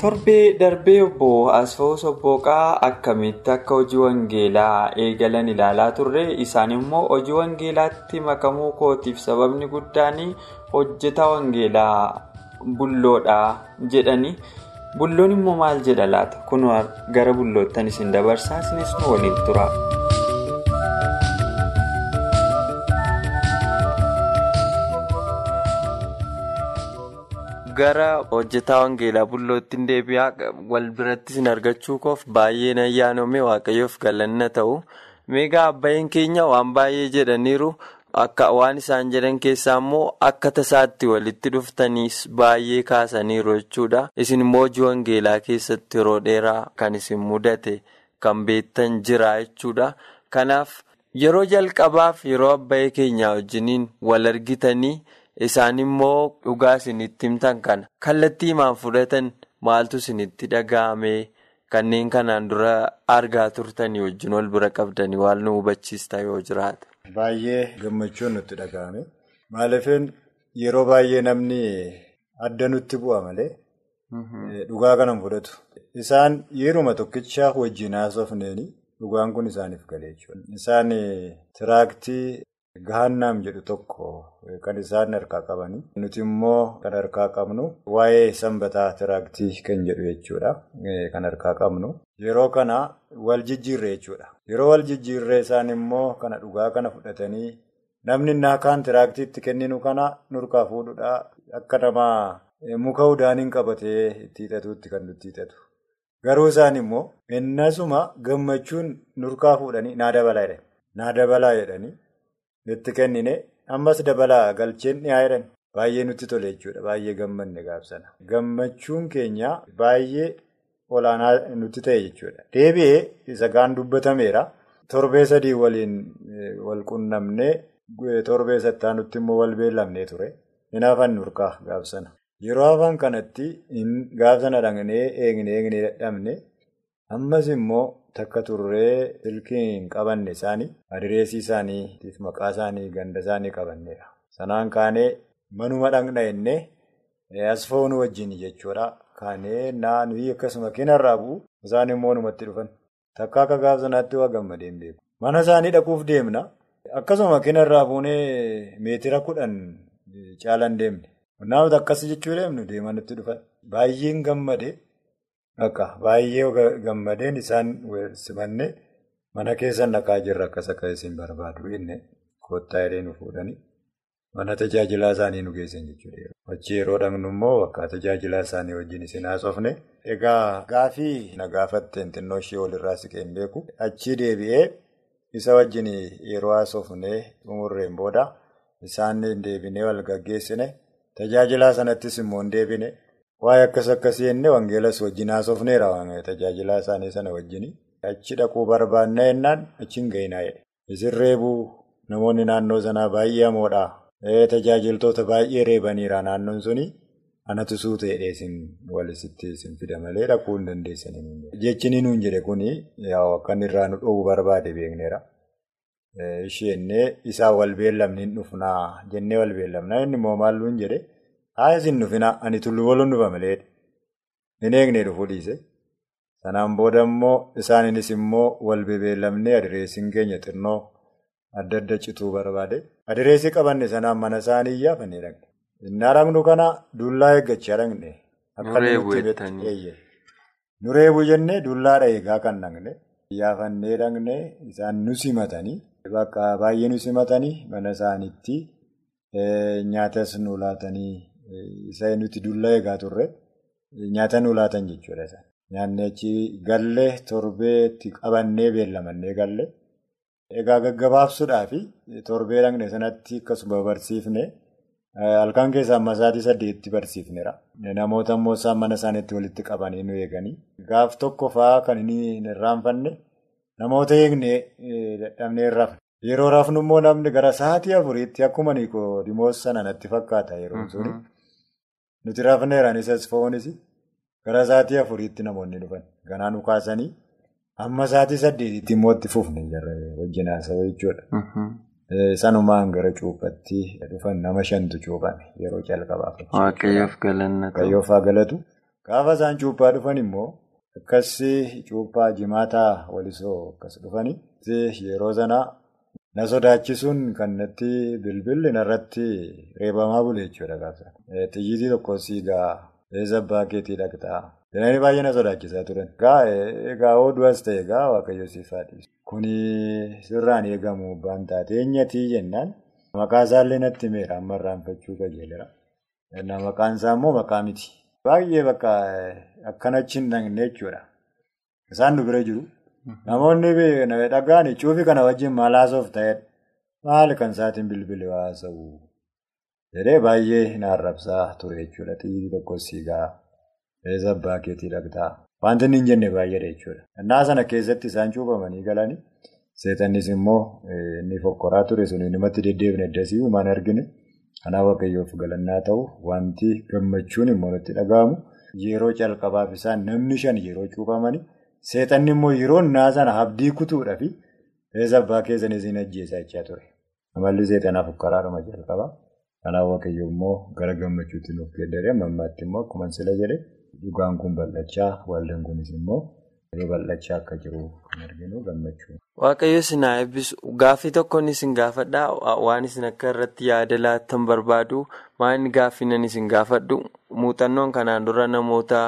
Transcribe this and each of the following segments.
Torbee darbee obbo asfa'uu sobbooqaa akkamitti akka hojii wangeelaa eegalan ilaalaa turre? Isaan immoo hojii wangeelaatti makamuu kootiif sababni guddaan hojjetaa wangeelaa bulloodha jedhani bulloon immoo maal jedha laata? Kun gara bulloottan isin dabarsaa? Isinis waliin tura. Gara hojjetaa wangeelaa bullootti deebi'aa wal biratti isin argachuu koof baay'ee nayyaanome waaqayyoof galanna ta'u meegaa abbaayeen keenya waan baay'ee jedhaniiru akka waan isaan jedhan keessaa immoo akka tasaatti walitti dhuftaniis baay'ee kaasaniiru jechuudha isin immoo hojii wangeelaa keessatti yeroo dheeraa kan isin mudate kan beektan jira jechuudha kanaaf yeroo jalqabaaf yeroo abbaayee keenyaa wajjiniin wal argitanii. Isaan immoo dhugaa isinitti himtan kana kallattii himaan fudhatan maaltu isinitti dhaga'ame kanneen kanaan dura argaa turtanii wajjin wal bira qabdanii waan nu hubachiista yoo jiraate. Baay'ee gammachuun nutti dhaga'ame. Maaliifin yeroo baay'ee namni adda nutti bu'a malee dhugaa kanan fudhatu. Isaan yeruma tokkichaa wajjin haasofneeni dhugaan kun isaaniif galee jechuudha. Isaan tiraaktii. Gahannaam jedhu tokko kan isaan harkaa qabanii nuti immoo kan harkaa qabnu waa'ee sanbataa tiraaktii kan jedhu jechuudha kan harkaa qabnu. Yeroo kana wal jijjiirree jechuudha. Yeroo wal jijjiirree isaan immoo kana dhugaa kana fudhatanii namni naakaan tiraaktiitti kenninu kana nurkaa fuudhuudha akka namaa muka udaaniin qabatee itti hidhatuutti kan nutti hidhatu garuu isaan immoo innasuma gammachuun nurkaa fuudhanii naa dabalaa jedhanii. Itti kennine ammas dabalaa galcheen dhiyaa jedhan baay'ee nutti tole jechuudha baay'ee gammanne gaafsana gammachuun keenya baay'ee olaanaa nutti ta'e jechuudha deebi'ee isa kaan dubbatameera torbee sadii waliin wal qunnamnee torbee sattaa nutti immoo wal beellamnee ture hin hafan nurkaa gaafsana yeroo hafan kanatti gaafsana dhaqnee eegnee eegnee dadhabne ammas immoo. Takka turree silkiin qabanne isaanii adireesii isaanii maqaa isaanii ganda isaanii qabanneedha. Sanaan kaanee manuma dhaqna jennee asfoon wajjin jechuudha. Kaanee naannoo akkasuma kinarraa bu'u isaan immoo numatti dhufan. Takka akka gaaf sanaatti waa gammadeen beeku. Mana isaanii dhaquuf deemna. Akkasuma kinarraa buunee meetira kudhan caalan deemne. Namoota akkas jechuu deemnu deemanitti dhufan. Baay'een gammade. Akka baay'ee gammadeen isaan simanne mana keessan dhaqaa jirra akkas akka isin barbaadu inni koottaa jedhee nu fuudhanii mana tajaajilaa isaanii nu geessan jechuudha. Achi yeroo dhaqnu immoo bakka tajaajilaa isaanii wajjin isin haasofne. Egaa gaafii na gaafatteen xinnoo ishee walirraa siqeen beeku. Achi deebi'ee isa wajjin yeroo haasofne xumurreen booda isaan deebinee wal gaggeessine tajaajilaa sanattis immoo hin deebine. Waa'ee akkas akkasii jennee wangeelas wajjin haasofneera tajaajilaa isaanii sana wajjin. Achi dhaquu barbaanna jennaan achi hin ga'inaa jedhe. Isin reebuu namoonni naannoo sanaa baay'ee hamoodha. Tajaajiltoota baay'ee reebaniira naannoon suni. Anatu suuta jedhee isin walisitti isin fida malee dhaquu hin dandeessanii. Jechinii nuun jedhe kuni akka inni irraa nu dhoowwu barbaade beekneera. Isheenee isaa wal beellamni hin dhufnaa jennee wal beellamnaa inni immoo maal nuun jedhe. Haa isin dhufina ani tulluu waloon dhufa malee hin eegne dhufuu dhiise. Sanaan booda immoo isaaniinis immoo wal beellamnee adireesiin keenya xinnoo adda adda cituu barbaade. Adireesii qabanne sanaan mana isaanii iyyaafannee dhaqne. Innaa dhaqnu kana dullaa eeggachaa dhaqne. Nu reebuu jennee dullaadha eegaa kan dhaqne. Iyyaafannee dhaqne isaan nu simatanii bakka baay'ee nu simatanii mana isaaniitti nyaatas nu laatanii. Isa nuti dullaa eegaa turre nyaata nu laatan jechuudha. Nyaanni achi gallee torbeetti qabannee beellamannee galle Egaa gaggabaabsuudhaaf torbee dhaqne sanatti akkasuma barsiifne halkan keessaa amma sa'aatii saddeetti barsiifneera. Namoota immoo isaan mana isaaniitti walitti qabanii nu eeganii. Gaaf tokko fa'aa kan hin irraanfanne namoota eegnee dadhabnee hin rafne. Yeroo rafnu immoo namni gara sa'aatii afuriitti akkuma Niqoodimoos sana natti fakkaata yeroo suni. Nuti rafneeraan isas fo'uunis gara sa'aatii afuriitti namoonni dhufan. Ganaa nu kaasanii amma sa'aatii saddeetitti immoo itti fufne wajjin haasawaa jechuudha. Sanumaan gara cuuphaatti dhufan nama shantu cuuphame yeroo calqabaaf. Waaqayyoof galannatu. Waaqayyoof haa galatu. Gaafa isaan cuuphaa dhufan immoo akkasii cuuphaa jimaataa walisoo akkas dhufanii yeroo sanaa na sodaachisuun kan natti bilbilli narratti reebamaa bule jechuudha gaafsa. Xiyyiitii tokko siigaa eessa abbaa keetii dhaqxaa. Jedhanii baay'ee na sodaachisaa turan. Egaa oduus ta'e egaa waaqayyo siif haa dhiisu. Kuni sirraan eegamu waan taate eenyatii jennaan maqaa isaallee natti himeera amma irraanfachuu qajeelera. Maqaan isaa immoo maqaa miti. Baay'ee bakka akkanachi hin dhaqne jechuudha. Isaan nu bira jiru. Namoonni dhagaan cuufi kana wajjin maal haasa'uuf ta'edha. Maali kan isaatiin bilbile haasa'u? Jedhee baay'ee na arrabsaa ture jechuudha. Xiyyiitii tokko siigaa. Eessa abbaa keetii dhaqxaa? Wanti inni hin jenne baay'eedha jechuudha. Innaa sana keessatti isaan cuuphamanii galanii seexannis immoo inni fokkoraa ture sun namatti deddeebine addasii uumaan argine. Kanaaf waaqayyoof galannaa ta'u wanti gammachuun immoo nutti dhaga'amu yeroo calqabaaf isaan namni shan yeroo cuuphamanii seexanni immoo yeroo innaa sana abdii kutuudhaa fi eessa abbaa keessanis hin ajjeesaa jechaa ture. Amalli seexanaaf fokkaraadhuma jalqabaa. Kanaaf waaqayyo immoo gara gammachuutti nuuf geeddaree ammaatti immoo akkuma sila jedhe. Dhugaan kun bal'achaa waldaan kunis immoo yeroo bal'achaa akka jiru kan arginu gammachuu. Waaqayyo isin haa eebbisu. Gaaffii tokkoon isin gaafadhaa waan isin akka irratti yaada laattan barbaadu waan gaaffinan isin gaafadhu muuxannoon kanaan dura namoota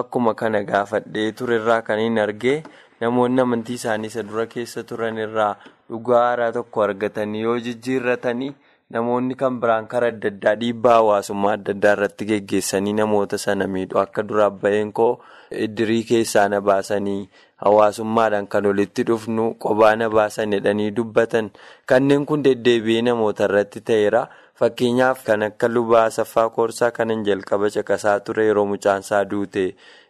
akkuma kana gaafadhee turerraa kan hin argee namoonni amantii isaanii isa dura keessa turan irraa dhugaa haaraa tokko argatanii yoo jijjiirratanii. Namoonni kan biraan karaa adda addaa dhiibbaa hawaasummaa adda addaa irratti geggeessanii namoota sana miidhu akka dura abba'een koo iddirii keessaa na baasanii hawaasummaadhaan kan walitti dhufnu qophaa na baasan jedhanii dubbatan kanneen kun deddeebi'ee namoota irratti ta'eera. Fakkeenyaaf kan akka lubaa saffaa koorsaa kanan jalqaba caqasaa ture yeroo mucaansaa duute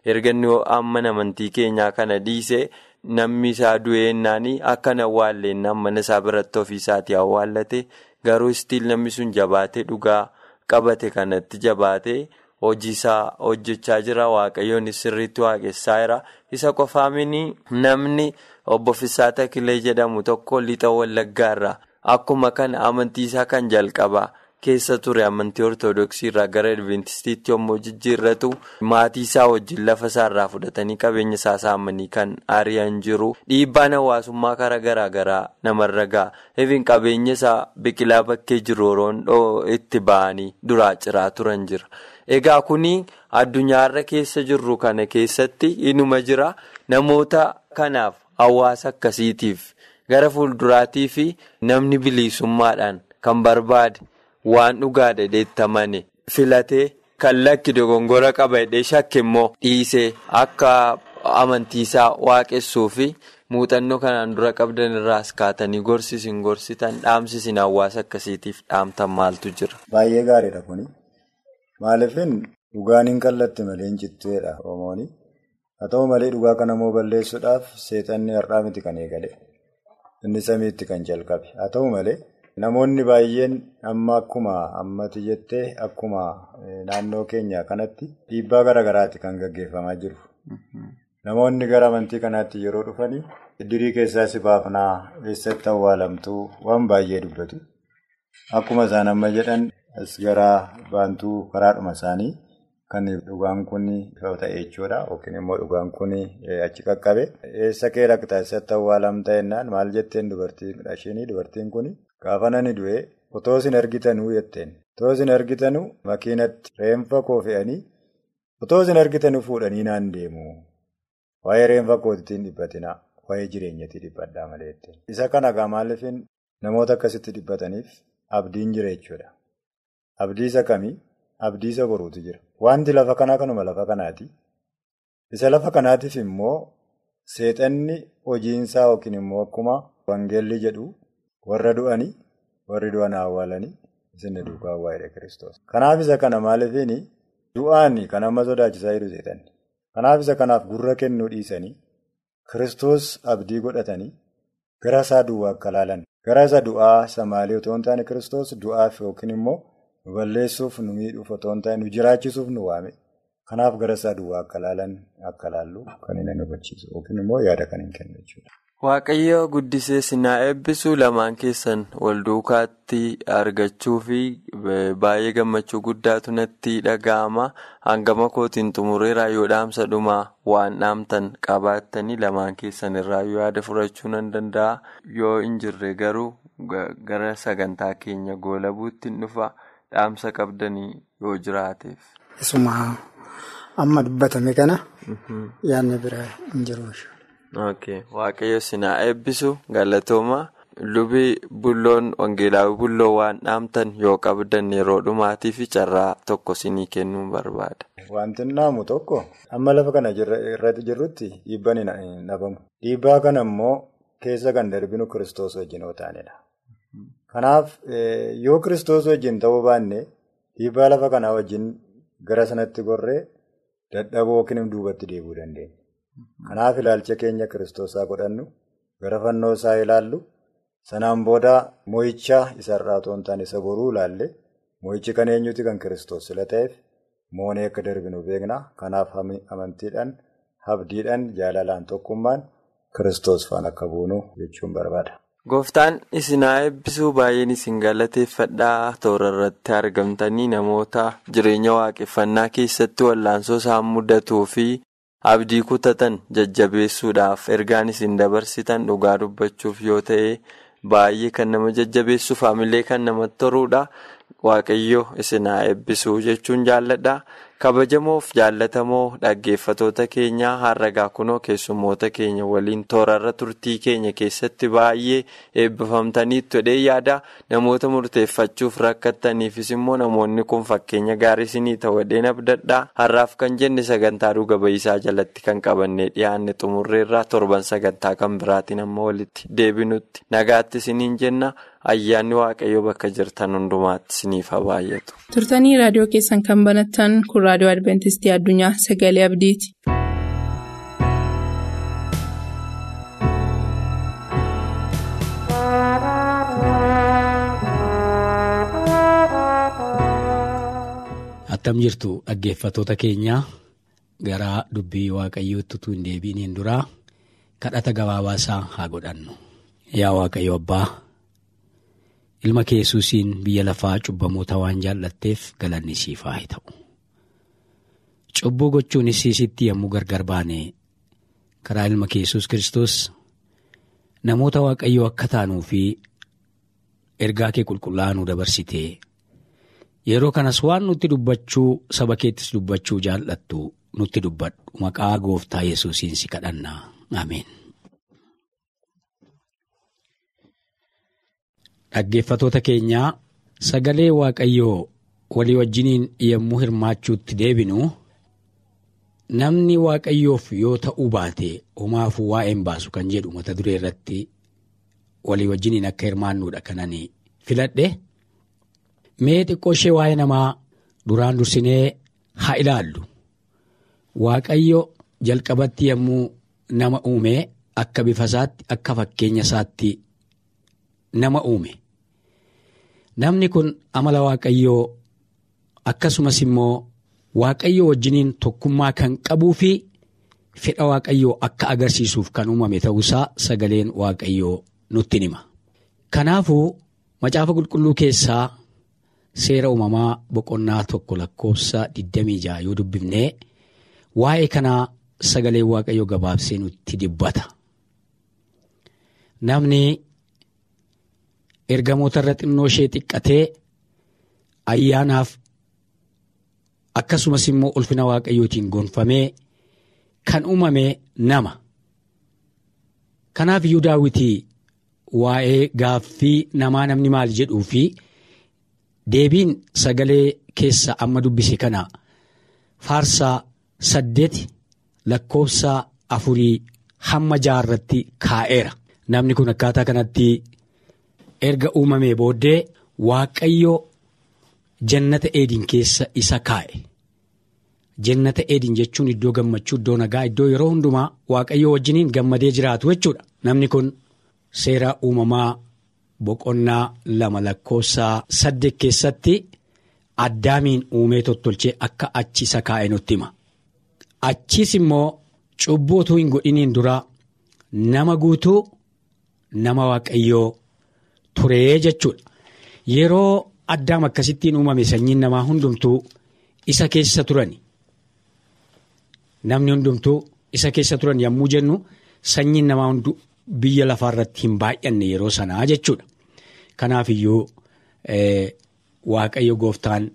erga inni amma amantii keenyaa kana dhiise. Namni isaa du'eennaanii akka hin awwaalleennaan mana isaa biratti ofiisaatii awwaallate garuu istiil namni sun jabaatee dhugaa qabate kanatti jabaatee hojii isaa hojjechaa jira waaqayyoon sirriitti waaqessaa jira. Isa qofaaminii namni obbo Fisaa Takilee jedhamu tokko lixa wallaggaarra akkuma kana amantii isaa kan jalqabaa. keessa ture. Amantii ortodoksii irraa gara adventistiitti yommuu jijjiirratu maatii isaa wajjin lafa isaarraa fudhatanii qabeenya isaa saamanii kan ari'an jiru. Dhiibbaan hawaasummaa karaa garaa garaa namarra ga'a. Even qabeenya isaa biqilaa bakkee jiru yeroo itti ba'anii duraa ciraa turan jira egaa kuni addunyaarra keessa jirru kana keessatti inuma jira namoota kanaaf hawaasa akkasiitiif gara fuulduraatii fi namni biliisummaadhaan kan barbaade. Waan dhugaa dhedheettamane filatee kan lakki dogongora qaba hidhee shakke immoo dhiisee akka amantiisaa waaqessuu fi muuxannoo kanaan dura qabdan irraas kaatanii gorsisin gorsitan dhaamsisin hawaasa akkasiitiif dhaamtan maaltu jira. Baay'ee gaariidha kuni. Maaliifin dhugaan hin kallatti malee hin citteedha Oromooni. Haa ta'u malee dhugaa kana immoo balleessuudhaaf seexanni har'aa miti kan eegale. Inni samiitti kan jalqabe. Haa ta'u malee. Namoonni baay'een amma akkuma ammati jettee akkuma naannoo keenya kanatti dhiibbaa garaa garaati kan gaggeeffamaa jiru. Namoonni gara amantii kanaatti yeroo dhufanii iddirii keessaa si baafnaa eessatti awwaalamtuu waan baay'ee dubbatu. Akkuma isaan amma jedhan as gara baantuu karaadhuma isaanii kan dhugaan kun ta'e jechuudha yookiin immoo dhugaan kun achi qaqqabe. Eessa kee dhaqxa eessatti awwaalamta jennaan maal jetteen dubartiin isheenii dubartiin kun. Gaafa nani du'e otoo isin argitanuu jetteen otoo isin argitanuu makiinatti reenfa koo fe'anii otoo isin argitanuu fuudhanii naan deemu waa'ee reenfa kootiitiin dhiphatinaa waa'ee jireenyatii dhiphadhaa malee. Isa kana egaa maaliifin namoota akkasitti dhiphataniif abdiin jira jechuudha. Abdii isa kamii? Abdii isa boruutu jira. Wanti lafa kanaa kanuma lafa kanaati. Isa lafa kanaatiif immoo seexanni hojiinsaa yookiin immoo akkuma. wangeelli jedhu warra du'anii warri du'an awwaalanii isin duukaa awwaalee kiristoos. Kanaaf isa kana maaliifiin du'aan kan amma sodaachisaa jiru seetan. Kanaaf isa kanaaf gurra kennuu dhiisanii kiristoos abdii godhatanii gara isaa duwwaa akka laalan. Gara isa du'aa isa maalii otoo hin taane kiristoos du'aaf yookiin immoo nu balleessuuf nu miidhuuf otoo hin taane nu jiraachisuuf nu waame. Kanaaf gara isaa duwwaa akka laalan akka laallu kan inni nu hubachiisu yookiin immoo yaada kan hin kennu jechuudha. Waaqayyo guddisee sinaa eebbisuu lamaan keessan wal duukaatti argachuu fi baay'ee gammachuu guddaatu natti dhaga'ama. Hangama kootiin xumureera yoo dhaamsa dhumaa waan dhaamtan qabaattanii lamaan keessan irraa yaada furachuu nan danda'a. Yoo hin jirre garuu gara sagantaa keenya goolabuutti dhufa dhaamsa qabdanii yoo jiraateef. Amma dubbatame kana yaadni bira hin jiru. Waaqayyo sinaa eebbisu galatooma lubi bulloon wangeelaawwi bulloo waan dhaamtan yoo qabdan yeroo dhumaatii fi carraa tokko sinii kennuun barbaada. Wanti naamu tokko amma lafa kana irratti jirrutti dhiibbaan hin dhabamu. Dhiibbaa kana immoo keessa kan darbinu kiristoos wajjin yoo taanedha. Kanaaf yoo kiristoos wajjin ta'uu baanne dhiibbaa lafa kanaa wajjin gara sanatti gorree. Dadhaboo yookiin duubatti deebi'uu dandeenya. Kanaaf ilaalcha keenya kiristoosaa godhannu gara fannoo isaa ilaallu sanaan booda moo'ichaa isarraa otoo hin taane isa boruu ilaalle moo'ichi kan eenyuti kan kiristoos sila ta'eef moonee akka darbinu beekna. Kanaaf amantiidhaan abdiidhaan jaalalaan tokkummaan kiristoos faana akka buunu jechuun barbaada. Gooftaan isinaa eebbisuu baay'een isin galateeffadhaa toora irratti argamtanii namoota jireenya waaqeffannaa keessatti wallaansoo isaan mudatuu fi abdii kutatan jajjabeessuudhaaf ergaan isin dabarsitan dhugaa dubbachuuf yoo ta'e baay'ee kan nama jajjabeessuuf haamilee kan namatti toruudha. Waaqayyo isinaa eebbisuu jechuun jaalladha. Kabajamoof jaallatamoo dhaggeeffatoota keenyaa har'agaa kunoo keessummoota keenya waliin toorarra turtii keenya keessatti baay'ee eebbifamtaniitu jedhee yaada. Namoota murteeffachuuf rakkattaniifis immoo namoonni kun fakkeenya gaarii isinii ta'u jedheen abdadhaa. Har'aaf kan jenne sagantaa dhuga ba'iisaa jalatti kan qabannee dhiyaanne xumurreerraa torban sagantaa kan biraatiin amma walitti deebinutti. Nagaatti isiniin jenna. Ayyaanni waaqayyoo bakka jirtan hundumaatti isiniif haa baay'atu. turtanii raadiyoo keessan kan banattan kun raadiyoo adventistii addunyaa sagalee abdiiti. attam jirtu dhaggeeffatoota keenya gara dubbii waaqayyootti utuu hin deebiiniin duraa kadhata gabaabaasaa haa godhannu yaa waaqayyo abbaa. Ilma kee yesuusiin biyya lafaa cubbamoota waan jaallatteef galanni siif haa ta'u. Cubbuu gochuunis siisitti yommuu gargar baane karaa ilma kee yesuus kiristoos namoota waaqayyoo akka taanuu fi ergaa kee qulqullaa'aa nu dabarsitee yeroo kanas waan nutti dubbachuu saba keettis dubbachuu jaallattu nutti dubbadhu. Maqaa gooftaa yesuusiin si kadhannaa. Ameen. Dhaggeeffatoota keenyaa sagalee waaqayyoo walii wajjiniin yommuu hirmaachuutti deebinu namni waaqayyoof yoo ta'uu baate homaafuu waa'een baasu kan jedhu mata duree irratti walii wajjiniin akka hirmaannuudha kanani filadhe mee xiqqoo ishee waa'ee namaa duraan dursinee haa ilaallu waaqayyo jalqabatti yommuu nama uume akka bifa isaatti akka fakkeenya isaatti. Nama uume namni kun amala waaqayyoo akkasumas immoo waaqayyoo wajjiniin tokkummaa kan qabuu fi fedha waaqayyoo akka agarsiisuuf kan uumame ta'uusaa sagaleen waaqayyoo nutti hima. Kanaafuu macaafa qulqulluu keessaa seera uumamaa boqonnaa tokko lakkoofsa 26 yoo dubbifnee waa'ee kanaa sagaleen waaqayyoo gabaabsee nutti dubbata. Namni. Ergamoota irra xinnoo ishee xiqqatee ayyaanaaf akkasumas immoo ulfina waaqayyootiin gonfamee kan uumame nama. Kanaaf iyyuu daawwitii waa'ee gaaffii namaa namni maal jedhuu fi deebiin sagalee keessa amma dubbise kana faarsaa saddeet lakkoofsa afurii hamma jaarratti kaa'eera. namni kun akkaataa kanatti erga uumamee booddee waaqayyo jannata eediin keessa isa kaa'e. Jannata eediin jechuun iddoo gammachuu iddoo nagaa iddoo yeroo hundumaa waaqayyo wajjiniin gammadee jiraatu jechuudha. Namni kun seera uumamaa boqonnaa lama lakkoofsaa saddeet keessatti addaamiin uumee tottolchee akka achi isa kaa'e nutti hima. Achiis immoo cubbuu utuu hin godhiniin dura nama guutuu nama waaqayyoo turee jechuudha. Yeroo addaam akkasittiin uumame sanyiin namaa hundumtuu isa keessa turani. Namni hundumtuu isa keessa turan yommuu jennu sanyiin namaa hunduu biyya lafaa irratti hin baay'anne yeroo sanaa jechuudha. Kanaaf iyyuu waaqayyo gooftaan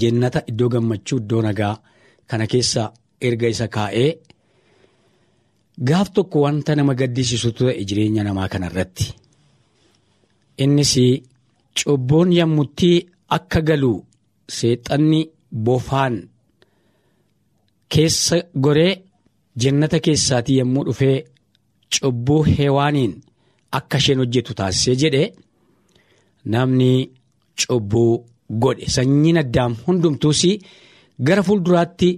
jannata iddoo gammachuu iddoo nagaa kana keessa erga isa kaa'ee gaaf tokko wanta nama gaddisiisutu ta'e jireenya namaa kanarratti. Innis cubbuun yommutti akka galu seexanni bofaan keessa goree jannata keessaatii yommuu dhufee cubbuu heewaaniin akka isheen hojjetu taasisee jedhe. Namni cubbuu godhe sanyiin addaam hundumtuus gara fuulduraatti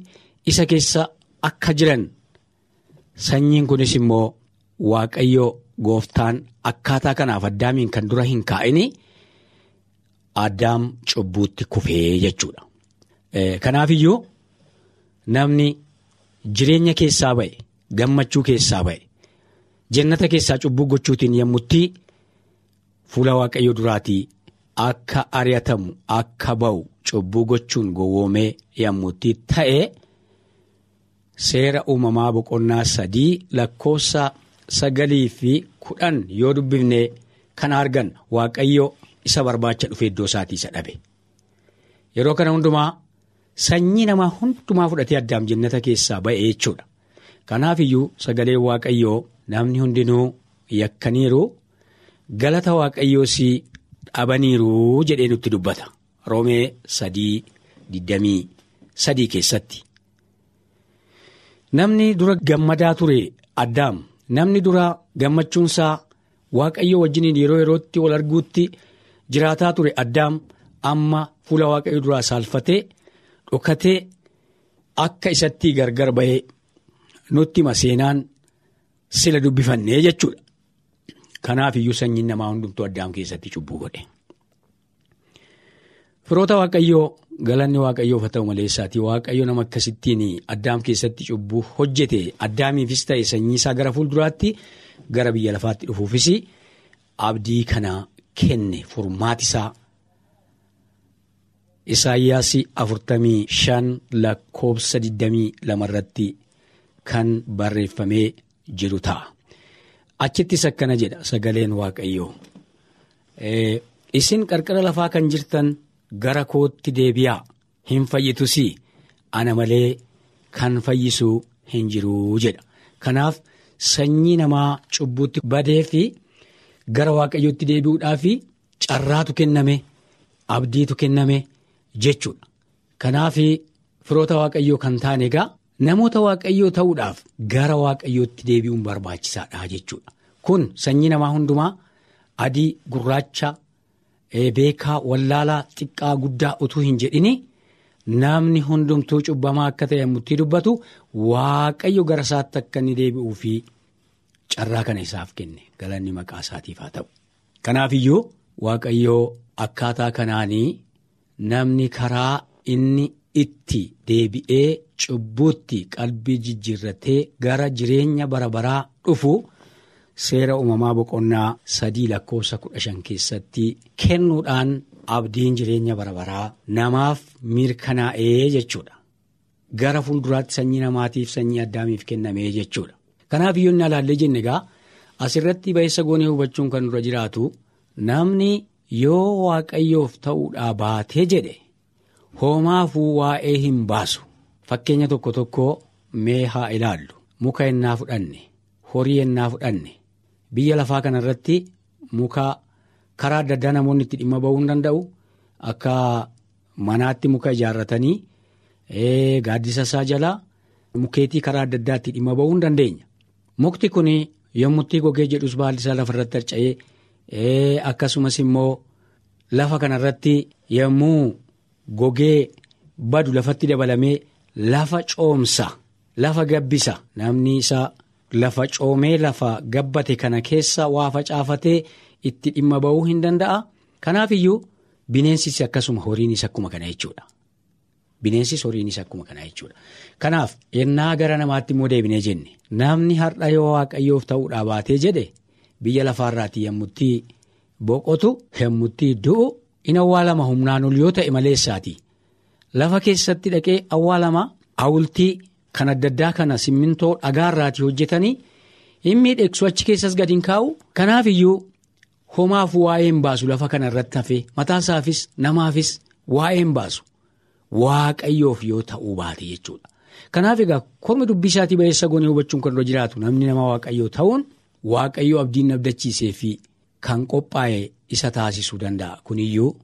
isa keessa akka jiran. Sanyiin kunis immoo waaqayyo gooftaan akkaataa kanaaf addaamiin kan dura hin kaa'ini addaam cubbuutti kufee jechuudha. Kanaaf iyyuu namni jireenya keessaa ba'e gammachuu keessaa ba'e jannata keessaa cubbuu gochuutiin yommutti fuula waaqayyo duraatii akka ari'atamu akka ba'u cubbuu gochuun gowwoomee yommutti ta'e seera uumamaa boqonnaa sadii lakkoofsa sagalii fi kudhan yoo dubbifne kan argan waaqayyo isa barbaacha dhufee iddoo isaatii isa dhabe yeroo kana hundumaa sanyii namaa hundumaa fudhatee addaam jannata keessaa ba'e jechuudha. Kanaaf iyyuu sagalee waaqayyoo namni hundinuu yakkaniiru galata waaqayyoos dhabaniiru jedhee nutti dubbata. Roomee sadii digdamii sadii keessatti. Namni dura gammadaa ture addaam namni dura gammachuunsaa waaqayyoo wajjiniin yeroo yerootti wal arguutti jiraataa ture addaam amma fuula waaqayyo duraa saalfatee. Dhokatee akka isatti gargar bahee nutti maseenaan sila dubbifannee jechuudha. Kanaaf iyyuu sanyiin namaa hundumtuu addaam keessatti cubbuu godhe. Firoota Waaqayyoo galanni Waaqayyoof haa ta'u maleessaatii Waaqayyo nama akkasittiin addaam keessatti cubbuu hojjete addaamiifis ta'e sanyii isaa gara fuulduraatti gara biyya lafaatti dhufuufis abdii kana kenne furmaatisaa. Isaayyaas afurtamii shan lakkoofsa digdamii lamarratti kan barreeffamee jiru ta'a. Achittis akkana jedha sagaleen Waaqayyoo. Isin qarqara lafaa kan jirtan gara kootti deebi'aa hin fayyitus ana malee kan fayyisu hin jiruu jedha. Kanaaf sanyii namaa cubbuutti badee fi gara Waaqayyootti deebi'uudhaaf carraatu kenname abdiitu kenname. jechuudha. Kanaaf firoota waaqayyoo kan taane egaa namoota waaqayyoo ta'uudhaaf gara waaqayyootti deebi'uun barbaachisaadha jechuudha. Kun sanyii namaa hundumaa adii gurraacha beekaa wallaalaa xiqqaa guddaa utuu hin jedhini namni hundumtuu cubbamaa akka ta'e yemmuu dubbatu waaqayyo gara isaatti akka inni deebi'uu fi carraa kana isaaf kenne galanni maqaa isaatiif haa ta'u. Kanaaf iyyuu waaqayyoo akkaataa kanaanii. Namni karaa inni itti deebi'ee cubbuutti qalbii jijjiirratee gara jireenya bara baraa dhufu seera uumamaa boqonnaa sadii lakkoofsa kudha shan keessatti kennuudhaan abdiin jireenya bara baraa namaaf mirkanaa'ee jechuudha. Gara fuulduraatti sanyii namaatiif sanyii addaamiif kennamee jechuudha. Kanaaf inni alaallee jenne egaa asirratti ba'eessa goonee hubachuun kan dura jiraatu namni. Yoo waaqayyoof ta'uudhaa baatee jedhe hoomaafuu waa'ee hin baasu fakkeenya tokko tokko mee haa ilaallu muka ennaa fudhanne horii ennaa fudhanne biyya lafaa kanarratti muka karaa adda addaa namoonni itti dhimma ba'uu hin danda'u. Akka manaatti muka ijaarratanii gaaddisa isaa jalaa mukeetii karaa adda addaatti dhimma ba'uu hin dandeenya. Mukti kun yommutti gogee jedhus baalli isaa lafarratti harca'ee akkasumas immoo lafa kanarratti yommuu gogee badu lafatti dabalamee lafa coomsa lafa gabbisa. Namni isaa lafa coomee lafa gabbate kana keessa waa facaafatee itti dhimma ba'uu hin danda'a. Kanaaf iyyuu bineensis akkasuma horiinis akkuma kana jechuudha. Bineensis horiinis akkuma kana jechuudha. Kanaaf yennaa gara namaatti immoo deebinee jenne namni har'a yoo waaqayyoof ta'uudhaa baatee jedhe biyya lafaarraatii yommutti boqotu yommutti du'u in awwaalama humnaan ol yoo ta'e maleessaati. Lafa keessatti dhaqee awwaalama hawultii kan adda addaa kana simmintoo dhagaarraatii hojjetanii hin miidhegsu achi keessas gadi hin kaa'u. Kanaaf iyyuu homaaf waa'ee hin baasu lafa kana irratti hafee mataasaafis namaafis waa'ee hin baasu. Waaqayyoof yoo ta'uu baate jechuudha. Kanaaf egaa kormi dubbii ba'eessa goonee hubachuun kan irra jiraatu namni nama waaqayyoo ta'uun waaqayyoo abdiin abdachiisee fi kan qophaa'e isa taasisuu danda'a. Kuniyyuu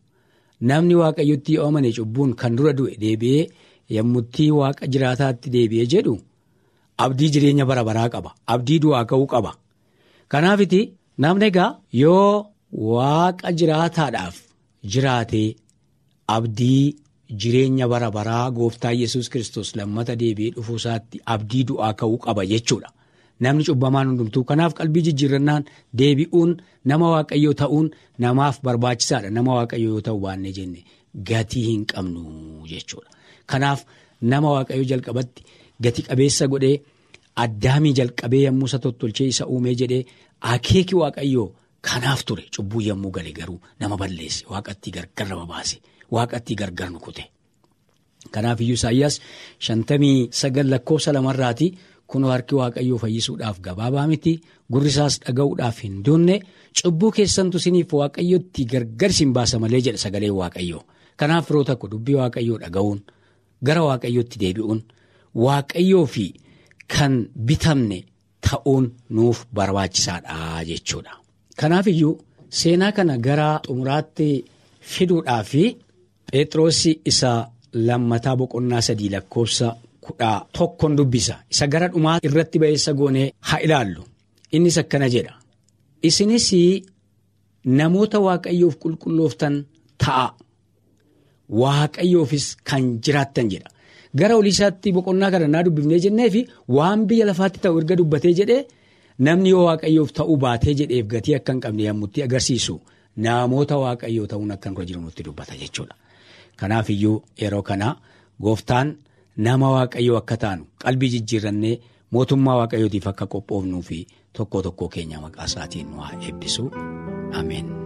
namni waaqayyotti yoo amane cubbuun kan dura du'e deebi'ee yommutti waaqa jiraataatti deebi'ee jedhu abdii jireenya bara baraa qaba. Abdii du'aa ka'uu qaba. Kanaafiti namni egaa yoo waaqa jiraataadhaaf jiraatee abdii. Jireenya bara baraa gooftaa yesus kristos lammata deebi'ee dhufuu isaatti abdii du'aa ka'uu qaba jechuudha. Namni cubbamaan hundumtuu kanaaf qalbii jijjiirrannaan deebi'uun nama waaqayyoo ta'uun namaaf barbaachisaadha. Nama waaqayyoo yoo ta'u baannee jenne gatii hin qabnu jechuudha. Kanaaf nama waaqayyoo jalqabatti gati qabeessa godhee addaamii jalqabee yommuu isa tottolchee isa uumee jedhee akeeki waaqayyoo kanaaf ture cubbuu yommuu gale garuu nama balleesse waaqatti gargar nama baase. Waaqatti gargar nu kute. Kanaaf iyyuu Isaayyaas shantamii sagal lakkoofsa lamarraati kunoo harki waaqayyoo fayyisuudhaaf gabaabaa miti gurri isaas dhaga'uudhaaf hin duunne cubbuu keessantu isiniif waaqayyotti gargar isin baasa malee jedha sagalee waaqayyoo. Kanaaf yeroo tokko dubbii waaqayyoo dhaga'uun gara waaqayyootti deebi'uun waaqayyoo fi kan bitamne ta'uun nuuf barbaachisaadha jechuudha. Kanaaf iyyuu seenaa kana gara xumuraatti fiduudhaaf. Phexros isa lammataa boqonnaa sadii lakkoofsa kudha tokkoon dubbisa isa gara dhumaa irratti ba'eessa goonee haa ilaallu innis akkana jedha isinis namoota waaqayyoof qulqullooftan ta'a waaqayyoofis kan jiraattan jedha gara oliisaatti boqonnaa kadhannaa dubbifnee jennee fi waan biyya lafaatti ta'u erga dubbatee jedhee namni yoo waaqayyoof ta'uu baatee jedheef gatii akka hin qabne yommutti agarsiisu namoota waaqayyoo ta'uun akka irra jiru nutti dubbata jechuudha. Kanaaf iyyuu yeroo kana gooftaan nama waaqayyoo akka taanu qalbii jijjiirrannee mootummaa waaqayyootiif akka qophoofnuu fi tokko tokko keenya maqaa isaatiin haa eebbisu ameen.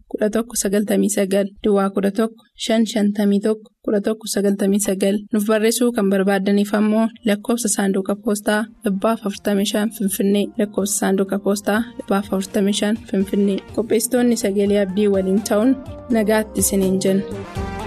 1199 Duwwaa 11 551 1199 nuuf barreessuu kan barbaadaniif ammoo lakkoofsa saanduqa poostaa 45 Finfinnee lakkoofsa saanduqa poostaa 45 Finfinnee qopheessitoonni sagalee abdii waliin ta'uun nagaatti isiniin jenna.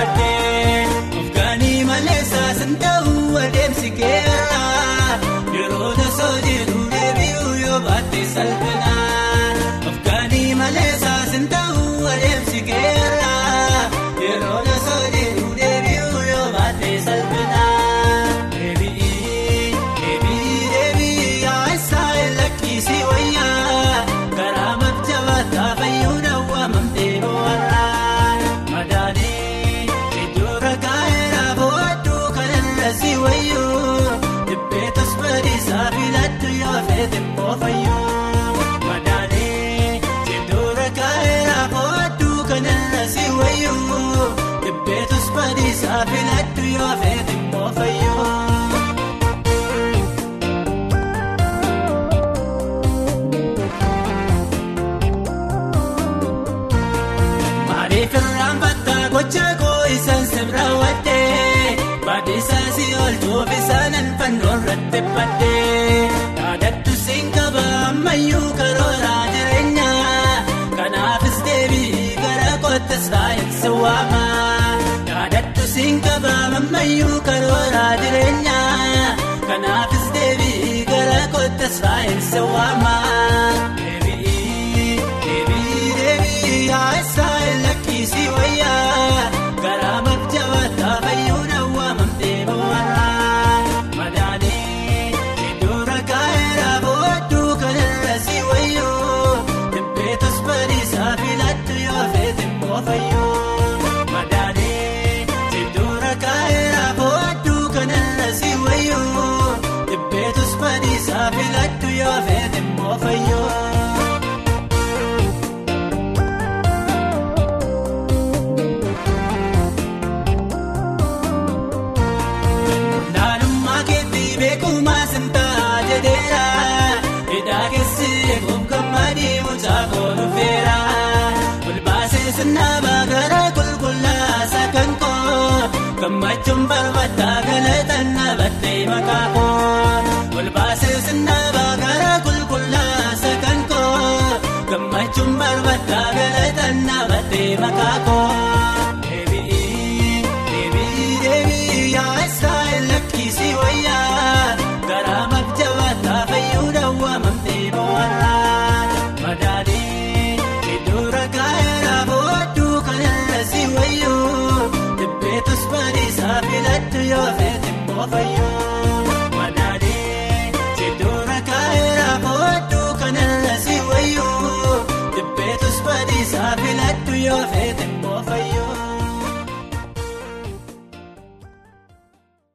But dhibbadhee yaadaddu siin qaba ammayyuu karooraa jireenya kanaafis deebii gara kottas taa'eessa waama yaadaddu siin qaba ammayyuu karooraa jireenya kanaafis deebii gara kottas taa'eessa waama. Deebii deebii deebii haa isaa lakkiisii wayyaa. jumpa mata.